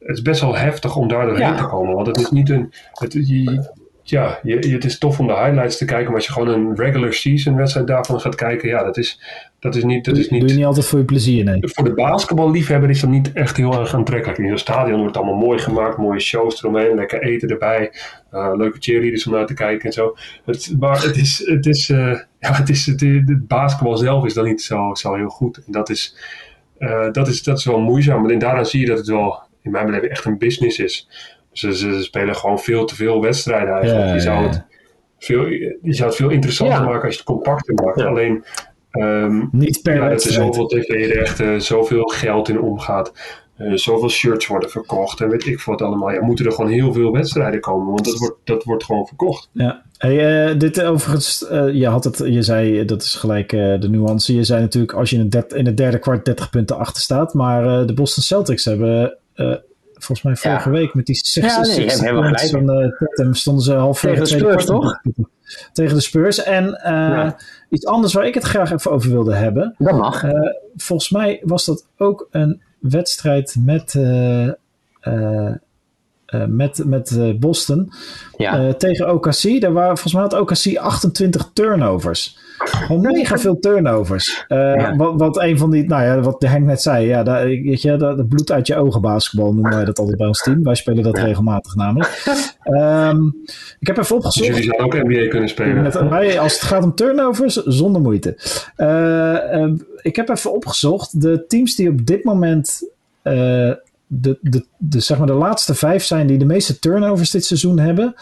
Het is best wel heftig om daar doorheen Ja. te komen. Want het is niet een. Het, je, ja, je, het is tof om de highlights te kijken, maar als je gewoon een regular season wedstrijd daarvan gaat kijken, ja, dat is, dat is niet. Dat is doe je niet niet altijd voor je plezier, nee. voor de basketballiefhebber is dat niet echt heel erg aantrekkelijk. In zo'n stadion wordt het allemaal mooi gemaakt, mooie shows eromheen, lekker eten erbij, eh, leuke cheerleaders om naar te kijken en zo. Het, maar het is, het is, eh, *laughs* ja, het is, het, het basketbal zelf is dan niet zo, zo heel goed. En dat is, eh, dat is, dat is wel moeizaam. En daaraan zie je dat het wel, in mijn beleving, echt een business is. Dus ze, ze spelen gewoon veel te veel wedstrijden eigenlijk. Ja, je, zou het veel, je zou het veel interessanter Ja. maken als je het compacter maakt. Ja. Alleen, ehm, Niet per ja, dat er wedstrijd. zoveel tv-rechten, zoveel geld in omgaat. eh, zoveel shirts worden verkocht en weet ik wat allemaal. Ja, moeten er gewoon heel veel wedstrijden komen, want dat wordt, dat wordt gewoon verkocht. Ja. Hey, eh, dit overigens, eh, je had het, je zei, dat is gelijk eh, de nuance. Je zei natuurlijk als je in het, derde, in het derde kwart 30 punten achter staat. Maar eh, de Boston Celtics hebben, eh, volgens mij vorige Ja. week met die 60, Ja, nee, van eh, Tatum stonden ze half Tegen de Spurs, toch? Tegen de Spurs. En eh, Ja. iets anders waar ik het graag even over wilde hebben. Dat mag. Eh, volgens mij was dat ook een wedstrijd met, eh, eh, eh, met, met eh, Boston Ja. eh, tegen OKC. Daar waren, volgens mij had OKC 28 turnovers. Mega veel turnovers. Ja. wat, wat een van die, nou ja, wat Henk net zei. Ja, daar, weet je, dat, dat bloed uit je ogen basketbal noemen wij dat altijd bij ons team. Wij spelen dat Ja. regelmatig namelijk. Ehm, ik heb even Dus opgezocht. jullie zouden ook NBA kunnen spelen. Met, wij, als het gaat om turnovers, zonder moeite. Eh, eh, ik heb even opgezocht. De teams die op dit moment de, de, de, zeg maar de laatste vijf zijn die de meeste turnovers dit seizoen hebben.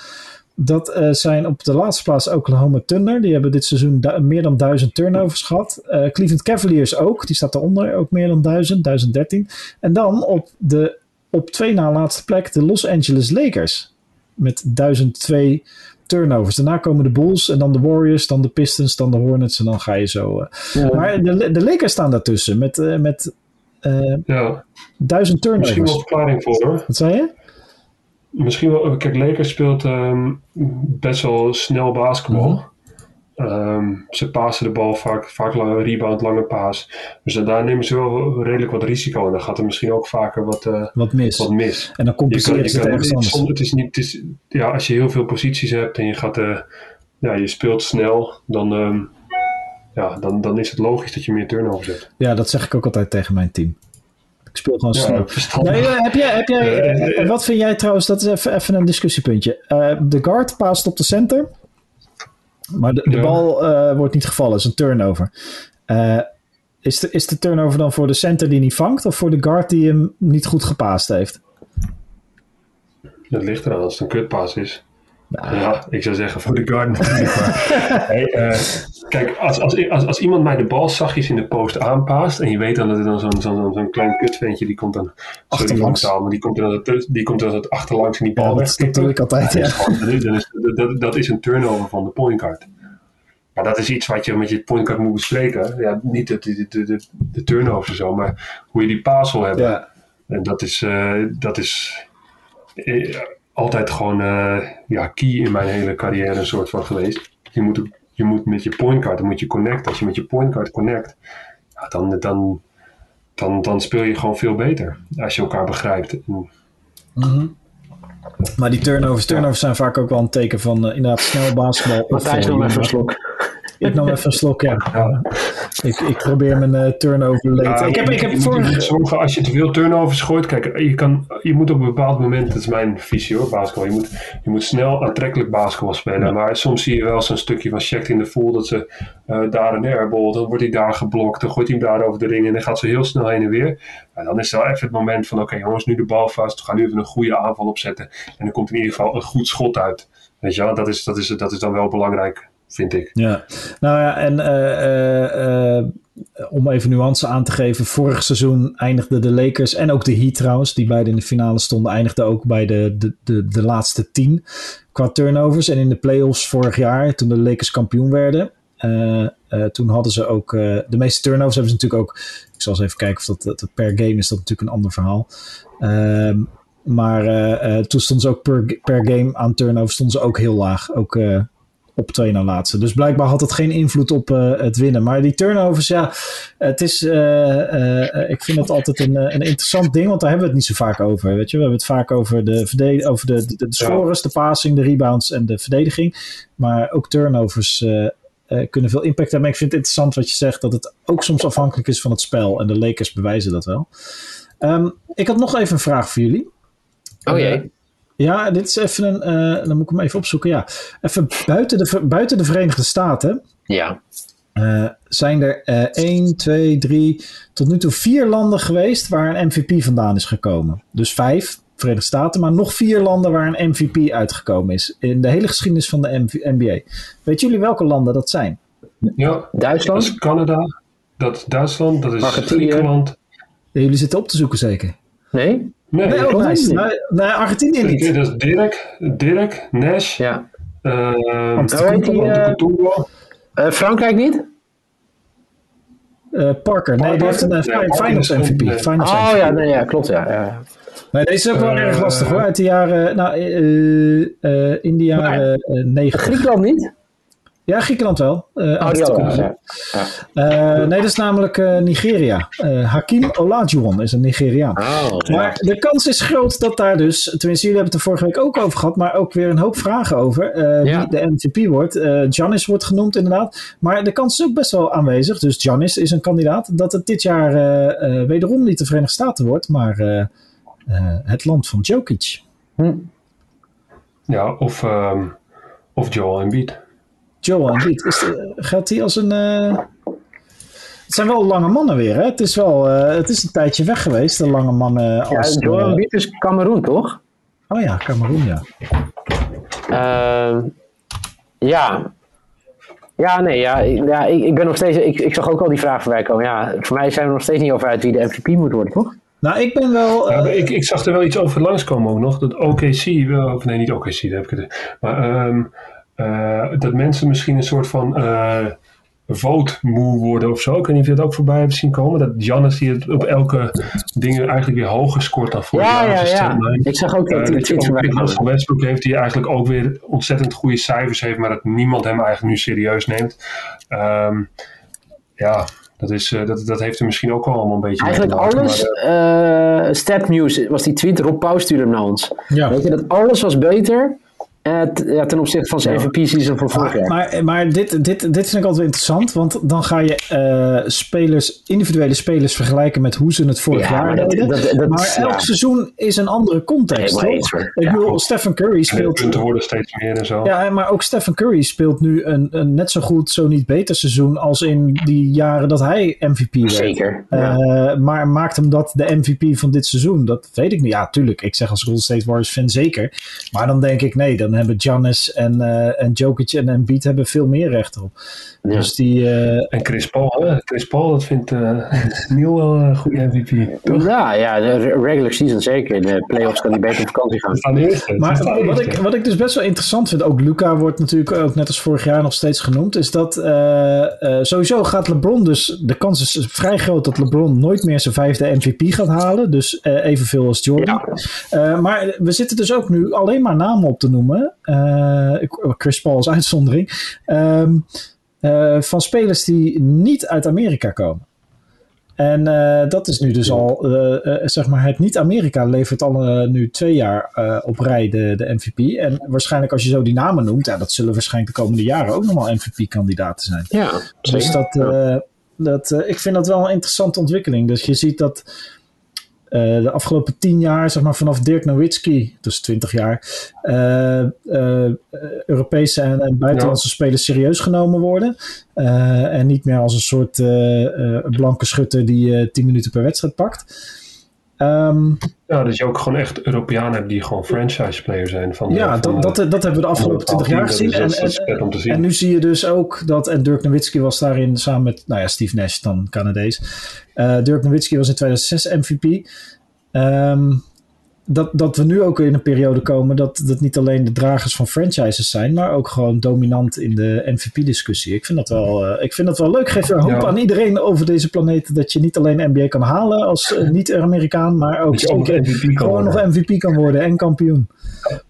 Dat eh, zijn op de laatste plaats Oklahoma Thunder. Die hebben dit seizoen du- meer dan duizend turnovers gehad. Eh, Cleveland Cavaliers ook. Die staat daaronder. Ook meer dan duizend. 1013. En dan op de op twee na laatste plek de Los Angeles Lakers. Met 1002 turnovers. Daarna komen de Bulls en dan de Warriors, dan de Pistons, dan de Hornets en dan ga je zo. eh. Ja. Maar de, de Lakers staan daartussen met, met eh, Ja, 1000 misschien wel turnovers. verklaring voor hoor. Wat zei je? Misschien wel, kijk, Lakers speelt ehm, best wel snel basketbal. Mhm. Ehm, ze passen de bal vaak, vaak lange rebound, lange paas. Dus daar nemen ze wel redelijk wat risico. En dan gaat er misschien ook vaker wat, uh, wat, mis. wat mis. En dan compenseren ze het ergens anders. Het is niet, het is, ja, als je heel veel posities hebt en je, gaat, uh, ja, je speelt snel, dan, um, ja, dan, dan is het logisch dat je meer turnovers hebt. Ja, dat zeg ik ook altijd tegen mijn team. Speel gewoon snel. Nee, heb jij, heb jij, wat vind jij trouwens, dat is even, even een discussiepuntje. Uh, de guard paast op de center. Maar de, de ja. bal uh, wordt niet gevallen, is een turnover. Uh, is, de, is de turnover dan voor de center die niet vangt, of voor de guard die hem niet goed gepaast heeft? Dat ligt eraan als het een kutpaas is. Nou, ja, ik zou zeggen voor de. Maar, *laughs* hey, uh, kijk, als, als, als, als iemand mij de bal zachtjes in de post aanpaast. en je weet dan dat er dan zo'n zo'n zo'n klein kutventje. die komt dan. Achterlangs. Maar die komt dan, die komt dan het achterlangs en die bal ja, weg. Dat doe ik altijd, ja. Dat is, dat, dat is een turnover van de point guard. Maar dat is iets wat je met je point guard moet bespreken. Ja, niet de, de, de, de, de turnovers en zo, maar hoe je die paas wil hebben. Ja. En dat is. Uh, dat is uh, altijd gewoon uh, ja, key in mijn hele carrière een soort van geweest. Je moet, je moet met je pointcard, dan moet je connecten. Als je met je pointcard connect, ja, dan, dan, dan, dan speel je gewoon veel beter. Als je elkaar begrijpt. Mm -hmm. Maar die turnovers, turnovers zijn vaak ook wel een teken van uh, inderdaad snel basketbal. Matthijs nog even een slok. Ik nam even een slok, ja. ja. Ik, ik probeer mijn uh, turnover late. Ja, ik heb, ik heb vorige... Als je te veel turnovers gooit. Kijk, je, kan, je moet op een bepaald moment, dat is mijn visie hoor, basketbal. Je moet, je moet snel aantrekkelijk basketbal spelen. Ja. Maar soms zie je wel zo'n stukje van checked in de voel dat ze uh, daar een airball, dan wordt hij daar geblokt, dan gooit hij hem daar over de ring en dan gaat ze heel snel heen en weer. En dan is het wel even het moment van, oké okay, jongens, nu de bal vast, we gaan nu even een goede aanval opzetten. En dan komt in ieder geval een goed schot uit. Weet je wel, dat is, dat is, dat is dan wel belangrijk vind ik. Ja, nou ja, en uh, uh, om even nuance aan te geven, vorig seizoen eindigden de Lakers en ook de Heat trouwens, die beide in de finale stonden, eindigden ook bij de, de, de, de laatste tien qua turnovers. En in de playoffs vorig jaar, toen de Lakers kampioen werden, toen hadden ze ook de meeste turnovers hebben ze natuurlijk ook. Ik zal eens even kijken of dat, dat per game is, dat natuurlijk een ander verhaal. Ehm, maar toen stonden ze ook per, per game aan turnovers stonden ze ook heel laag. Ook op twee na laatste. Dus blijkbaar had het geen invloed op uh, het winnen. Maar die turnovers, ja, het is, uh, uh, ik vind het altijd een, een interessant ding, want daar hebben we het niet zo vaak over. Weet je, we hebben het vaak over de, verdedig- over de, de, de scores, de passing, de rebounds en de verdediging. Maar ook turnovers kunnen veel impact hebben. Maar ik vind het interessant wat je zegt, dat het ook soms afhankelijk is van het spel. En de Lakers bewijzen dat wel. Um, ik had nog even een vraag voor jullie. Oh jee. Ja, dit is even een. Uh, dan moet ik hem even opzoeken. Ja, even buiten de, buiten de Verenigde Staten. Ja. Uh, zijn er uh, 1, 2, 3, tot nu toe vier landen geweest waar een MVP vandaan is gekomen. Dus vijf Verenigde Staten, maar nog vier landen waar een MVP uitgekomen is. In de hele geschiedenis van de NBA. Weet jullie welke landen dat zijn? Ja, Duitsland. Dat is Canada, dat is Duitsland, dat is Griekenland. Ja, jullie zitten op te zoeken zeker? Nee? Nee, nee, ook nice. nee, nee, Argentinië niet. Dat is Dirk, Dirk, Nash. Ja. Uh, die, uh, uh, Frankrijk niet? Uh, Parker, nee, die heeft een uh, Finals MVP. Finals oh MVP. ja, nee, ja, klopt. Ja, ja. Nee, deze is ook wel erg lastig hoor. Uit de jaren, nou, in de jaren negen. Griekenland niet? Ja, Griekenland wel. Uh, oh, ja. ja. Uh, nee, dat is namelijk uh, Nigeria. Hakim Olajuwon is een Nigeriaan. Oh, maar de kans is groot dat daar dus, tenminste jullie hebben het er vorige week ook over gehad, maar ook weer een hoop vragen over wie de MVP wordt. Giannis wordt genoemd inderdaad. Maar de kans is ook best wel aanwezig, dus Giannis is een kandidaat, dat het dit jaar wederom niet de Verenigde Staten wordt, maar het land van Jokic. Hm. Ja, of, um, of Joel Embiid. Joel Embiid, is de, geldt die als een... Uh... Het zijn wel lange mannen weer, hè? Het is wel, uh, het is een tijdje weg geweest, de lange mannen. Als, ja, Embiid is Cameroen, toch? Oh ja, Cameroen, ja. Uh, ja. Ja, nee, ja, ja ik, ik ben nog steeds... Ik, ik zag ook al die vraag voorbij komen. Ja, voor mij zijn we nog steeds niet over uit wie de MVP moet worden, toch? Nou, ik ben wel... Uh... Ja, ik, ik zag er wel iets over langskomen ook nog. Dat OKC, of nee, niet OKC, daar heb ik het... Maar... Um, dat mensen misschien een soort van uh, vote moe worden of zo. Ik weet niet of je dat ook voorbij hebt zien komen. Dat Jannes die het op elke ding eigenlijk weer hoger scoort dan vorig Ja, jaar. ja, ja. Ik zag ook Eh, dat Russell kwamen. Westbrook heeft die eigenlijk ook weer ontzettend goede cijfers heeft, maar dat niemand hem eigenlijk nu serieus neemt. Ehm, ja, dat, is, eh, dat, dat heeft er misschien ook wel allemaal een beetje Eigenlijk maken, alles, maar, eh, eh Stat News was die tweet, Rob Pauw stuurde hem naar ons. Ja. Weet je, dat alles was beter eh, ja, ten opzichte van zijn Ja. MVP-season van vorig Maar, jaar. maar, maar dit, dit, dit vind ik altijd interessant, want dan ga je eh, spelers, individuele spelers vergelijken met hoe ze het vorig Ja, jaar maar dat- deden. dat- dat- maar ja. elk seizoen is een andere context, eens. Ik Ja, bedoel. Stephen Curry speelt... punten worden steeds meer en zo. Ja, maar ook Stephen Curry speelt nu een, een net zo goed, zo niet beter seizoen als in die jaren dat hij MVP werd. Zeker. Ja. Eh, maar maakt hem dat de MVP van dit seizoen? Dat weet ik niet. Ja, tuurlijk. Ik zeg als Golden State Warriors fan zeker. Maar dan denk ik, nee, dan hebben Giannis en, eh en Jokic en Embiid hebben veel meer recht op. Ja. Dus die... eh, En Chris Paul, hè? Chris Paul, dat vindt eh *laughs* Neil wel een goede MVP. Toch? Ja, ja, de re- regular season zeker. In de playoffs kan hij beter op vakantie gaan. Staan Maar staan wat ik, wat ik dus best wel interessant vind, ook Luca wordt natuurlijk ook net als vorig jaar nog steeds genoemd, is dat sowieso gaat LeBron dus, de kans is vrij groot dat LeBron nooit meer zijn vijfde MVP gaat halen, dus eh, evenveel als Jordan. Eh, maar we zitten dus ook nu alleen maar namen op te noemen, Eh, Chris Paul als uitzondering, ehm, eh, van spelers die niet uit Amerika komen. En eh, dat is nu dus al, zeg maar, het niet-Amerika levert al nu twee jaar op rij de, de MVP. En waarschijnlijk als je zo die namen noemt, ja, dat zullen waarschijnlijk de komende jaren ook nog wel MVP-kandidaten zijn. Ja, Dus dat, dat, ik vind dat wel een interessante ontwikkeling. Dus je ziet dat eh, de afgelopen tien jaar, zeg maar vanaf Dirk Nowitzki, dus 20 jaar, eh, eh, Europese en, en buitenlandse spelers serieus genomen worden. En niet meer als een soort blanke schutter die 10 minuten per wedstrijd pakt. Ehm, Ja, dat je ook gewoon echt Europeanen hebt die gewoon franchise player zijn. Van, ja, van dat, dat, dat hebben we de afgelopen van 20 jaar gezien. En, dat is- en- vet om te zien. En nu zie je dus ook dat, en Dirk Nowitzki was daarin samen met, nou ja, Steve Nash dan Canadees. Eh, Dirk Nowitzki was in 2006 MVP. Ehm, dat, dat we nu ook in een periode komen dat, dat niet alleen de dragers van franchises zijn, maar ook gewoon dominant in de MVP-discussie. Ik, vind dat wel, eh, ik vind dat wel leuk. Geef er hoop Ja. aan iedereen over deze planeet dat je niet alleen NBA kan halen als eh, niet-Amerikaan, maar ook ook MVP gewoon worden. nog MVP kan worden en kampioen.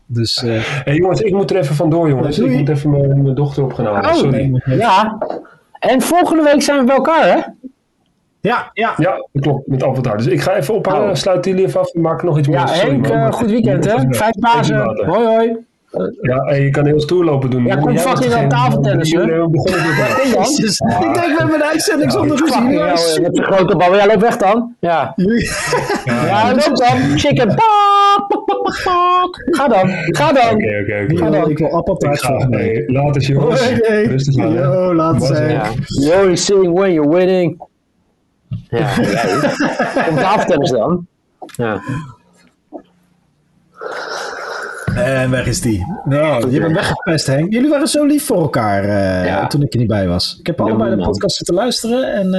Dus eh, Hey, jongens, ik moet er even vandoor, jongens. Doei. Ik moet even mijn, mijn dochter op gaan halen. Oh, Sorry. Ja. En volgende week zijn we bij elkaar, hè? Ja, ja, Ja, dat klopt. Met Avatar. Dus ik ga even ophangen. Oh. Sluit jullie even af. We maken nog iets Ja, moois. Sorry, Henk, man. eh, goed weekend, hè? Vijf later. Hoi, hoi. Ja, hey, je kan heel stoer lopen doen. Ja, kom fucking aan weer. Kom dan. Jezus, *laughs* ik denk we hebben een uitzending zonder. Fucking Ja, super. Met de grote bal. Ja, loop weg dan. Ja. Jullie- *laughs* Ja, loop dan. Chicken. Ga dan. Ga dan. Oké, oké, oké. Ik wil- Ik wil Ik appeltaart ga. Hey, later, jongens. Rustig aan. hè. Yo, later. Ja. You sing when you're winning. Ja, *laughs* ja. Kom tafeltennis dan. Ja. En weg is die. Nou, je bent weggepest, Henk. Jullie waren zo lief voor elkaar eh, Ja. toen ik er niet bij was. Ik heb allebei de podcast zitten luisteren en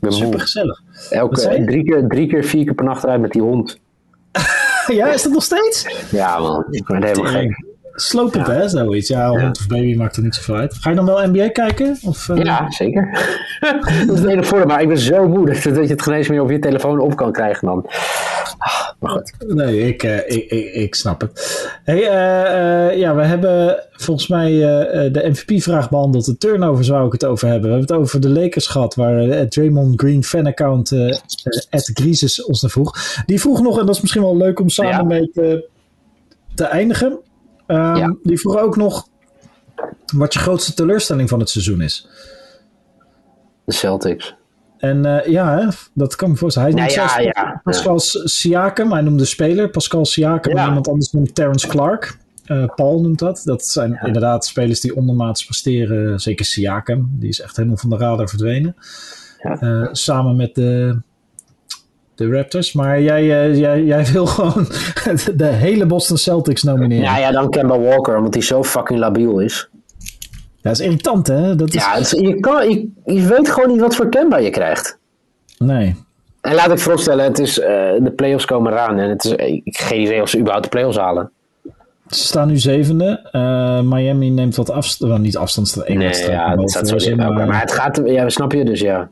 eh super gezellig. Elke, drie, keer, drie keer, vier keer per nacht eruit met die hond. *laughs* Ja, is dat nog steeds? Ja, man. Ik ben helemaal gek. Slopend, hè, zoiets. Ja, hond of baby maakt er niet zoveel uit. Ga je dan wel NBA kijken? Of, eh, Ja, zeker. *laughs* dat is het enige voordeel. Maar ik ben zo moe dat je het geen eens meer op je telefoon op kan krijgen dan. Ah, Maar goed. Nee, ik, eh, ik, ik, ik snap het. Hey, eh, ja, we hebben volgens mij de MVP-vraag behandeld. De turnover zou ik het over hebben. We hebben het over de Lakers gehad, waar het Draymond Green fanaccount ons naar vroeg. Die vroeg nog, en dat is misschien wel leuk om samen Ja. mee te, te eindigen. Ehm, Ja. Die vroeg ook nog wat je grootste teleurstelling van het seizoen is. De Celtics. En eh, ja, hè, dat kan me voorstellen. Hij Nou noemt ja, zelfs ja. Pascal Siakam, hij noemde de speler. Pascal Siakam en Ja. iemand anders noemt Terrence Clark. Eh, Paul noemt dat. Dat zijn inderdaad spelers die ondermaats presteren. Zeker Siakam, die is echt helemaal van de radar verdwenen. Ja. Eh, samen met de, de Raptors. Maar jij, eh, jij, jij *laughs* wil gewoon de hele Boston Celtics nomineren. Ja, ja, dan Kemba Walker, omdat hij zo fucking labiel is. Dat is irritant, hè? Dat is, Ja, is- je, kan, je, je weet gewoon niet wat voor Kemba je krijgt. Nee. En laat ik vooropstellen, het is, eh, de playoffs komen eraan. En het is, ik geen idee of ze überhaupt de playoffs halen. Ze staan nu zevende. Uh, Miami neemt wat afstand. Well, niet afstand, staat één nee, ja, dat staat zo. Maar, maar, het gaat, ja, snap je dus, ja.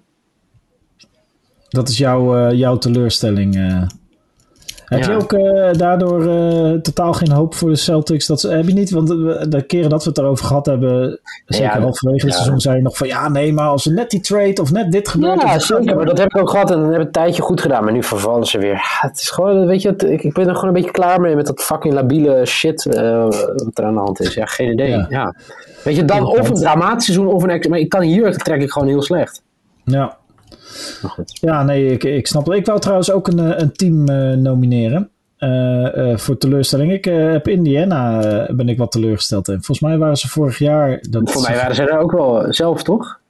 Dat is jouw, uh, jouw teleurstelling. Uh. Heb je ook uh, daardoor uh, totaal geen hoop voor de Celtics? Dat, heb je niet? Want de keren dat we het erover gehad hebben, zeker ja, halverwege het seizoen, zei je nog van ja, nee, maar als er net die trade of net dit gebeurt. Ja, zeker, maar dat heb ik ook gehad en dan heb ik een tijdje goed gedaan, maar nu vervallen ze weer. Het is gewoon, weet je, het, ik, ik ben er gewoon een beetje klaar mee met dat fucking labiele shit uh, wat er aan de hand is. Ja, geen idee. Ja. Weet je, dan of een dramatisch seizoen of een. Maar ik kan hier trek ik gewoon heel slecht. Ja, ja, nee, ik, ik snap het. Ik wou trouwens ook een, eh, een team uh, nomineren. Uh, uh, voor teleurstelling. Ik heb Indiana ben ik wat teleurgesteld. Volgens mij waren ze vorig jaar. Dat Voor mij waren ze er ook wel zelf, toch?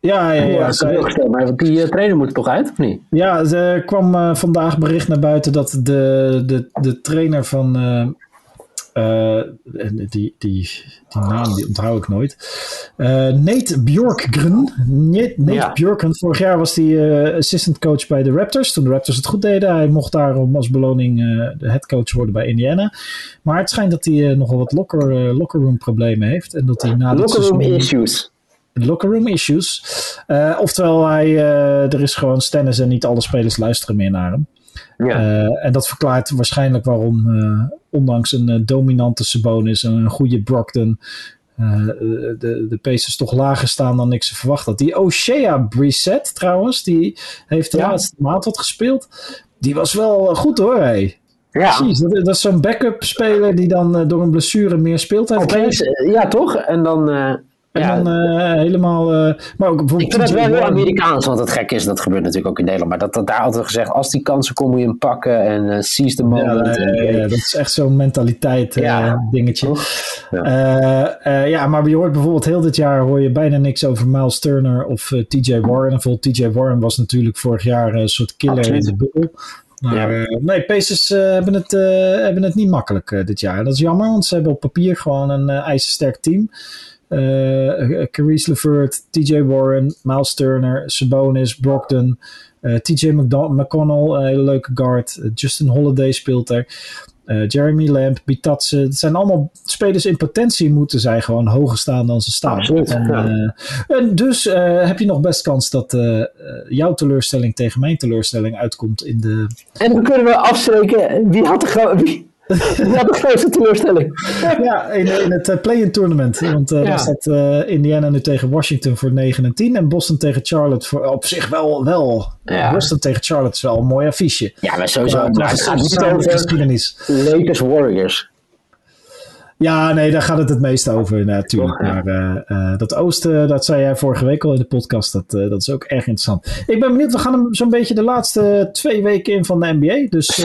Ja, ja, ja. ja maar die trainer moet toch uit, of niet? Ja, er kwam vandaag bericht naar buiten dat de, de, de trainer van uh, die, die, die naam die onthoud ik nooit. Uh, Nate Bjorkgren. Nate, Nate ja. Bjorkgren. Vorig jaar was hij uh, assistant coach bij de Raptors. Toen de Raptors het goed deden. Hij mocht daarom als beloning de head coach worden bij Indiana. Maar het schijnt dat hij nogal wat locker, locker room problemen heeft. En dat hij na locker room issues. Locker room issues. oftewel, hij, er is gewoon stennis en niet alle spelers luisteren meer naar hem. Ja. Uh, en dat verklaart waarschijnlijk waarom, uh, ondanks een uh, dominante Sabonis en een goede Brockton, de, de Pacers toch lager staan dan ik ze verwacht had. Die O'Shea Brissett trouwens, die heeft de ja. laatste maand wat gespeeld. Die was wel goed hoor, hey. Ja. Precies, dat, dat is zo'n backup speler die dan door een blessure meer speeltijd Opeens, Ja, toch? En dan en ja, dan uh, helemaal. Uh, maar ook ik vind wel heel Amerikaans, want het gek is, dat gebeurt natuurlijk ook in Nederland. Maar dat, dat daar altijd gezegd, als die kansen komen, moet je hem pakken en uh, seize the moment. Ja, ja, dat is echt zo'n mentaliteit dingetje. Ja. ja, maar je hoort bijvoorbeeld heel dit jaar hoor je bijna niks over Miles Turner of TJ Warren. En TJ Warren was natuurlijk vorig jaar een soort killer Absoluut. in de bubbel. Maar ja. nee, Pacers hebben, het, hebben het niet makkelijk dit jaar. Dat is jammer, want ze hebben op papier gewoon een ijzersterk team. Uh, Caris LeVert, TJ Warren, Miles Turner, Sabonis, Brogdon, uh, eh, TJ McConnell, een hele leuke guard. Uh, Justin Holiday speelt er. Jeremy Lamb, Bitatse. Het zijn allemaal spelers in potentie moeten zij gewoon hoger staan dan ze staan. Absoluut, en, ja. en dus heb je nog best kans dat jouw teleurstelling tegen mijn teleurstelling uitkomt in de... En dan kunnen we afspreken wie had de wie, *laughs* ja, de grootste teleurstelling. ja, in, in het uh, play-in tournament. Want uh, ja. daar staat uh, Indiana nu tegen Washington voor 9 en 10. En Boston tegen Charlotte voor op zich wel. wel. Ja. Boston tegen Charlotte is wel een mooi affiche. Ja, maar sowieso. Uh, maar het gaat niet over. Lakers Warriors. Ja, nee, daar gaat het het meest over natuurlijk. maar uh, uh, dat oosten, dat zei jij vorige week al in de podcast, dat, uh, dat is ook erg interessant. Ik ben benieuwd, we gaan hem zo'n beetje de laatste twee weken in van de NBA. Dus,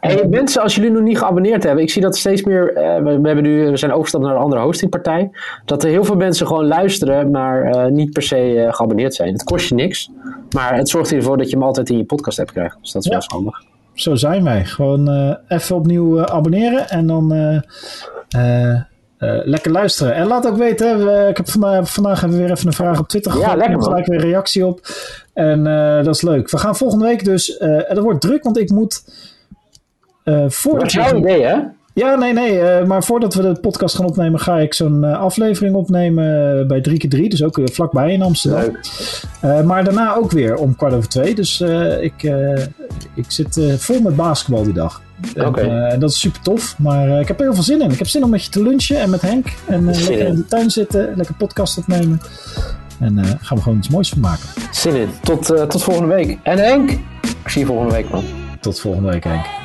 hey, mensen, als jullie nog niet geabonneerd hebben, ik zie dat steeds meer, we, we, hebben nu, we zijn overgestapt naar een andere hostingpartij, dat er heel veel mensen gewoon luisteren, maar niet per se geabonneerd zijn. Het kost je niks, maar het zorgt ervoor dat je hem altijd in je podcast hebt krijgt. Dus dat is ja. wel handig. Zo zijn wij. Gewoon even opnieuw abonneren en dan uh, lekker luisteren. En laat ook weten, we, ik heb vandaag, vandaag hebben we weer even een vraag op Twitter gegooid. Ja, lekker man. gelijk weer een reactie op. En uh, dat is leuk. We gaan volgende week dus, en dat wordt druk, want ik moet... voor dat is jouw idee, hè? Ja, nee, nee. Uh, maar voordat we de podcast gaan opnemen, ga ik zo'n uh, aflevering opnemen uh, bij 3x3. Dus ook vlakbij in Amsterdam. maar daarna ook weer om kwart over twee. Dus ik, ik zit vol met basketbal die dag. Okay. En dat is super tof. Maar ik heb er heel veel zin in. Ik heb zin om met je te lunchen en met Henk. En lekker in de tuin zitten. Lekker podcast opnemen. En daar gaan we gewoon iets moois van maken. Zin in. Tot, tot volgende week. En Henk, ik zie je volgende week man. Tot volgende week Henk.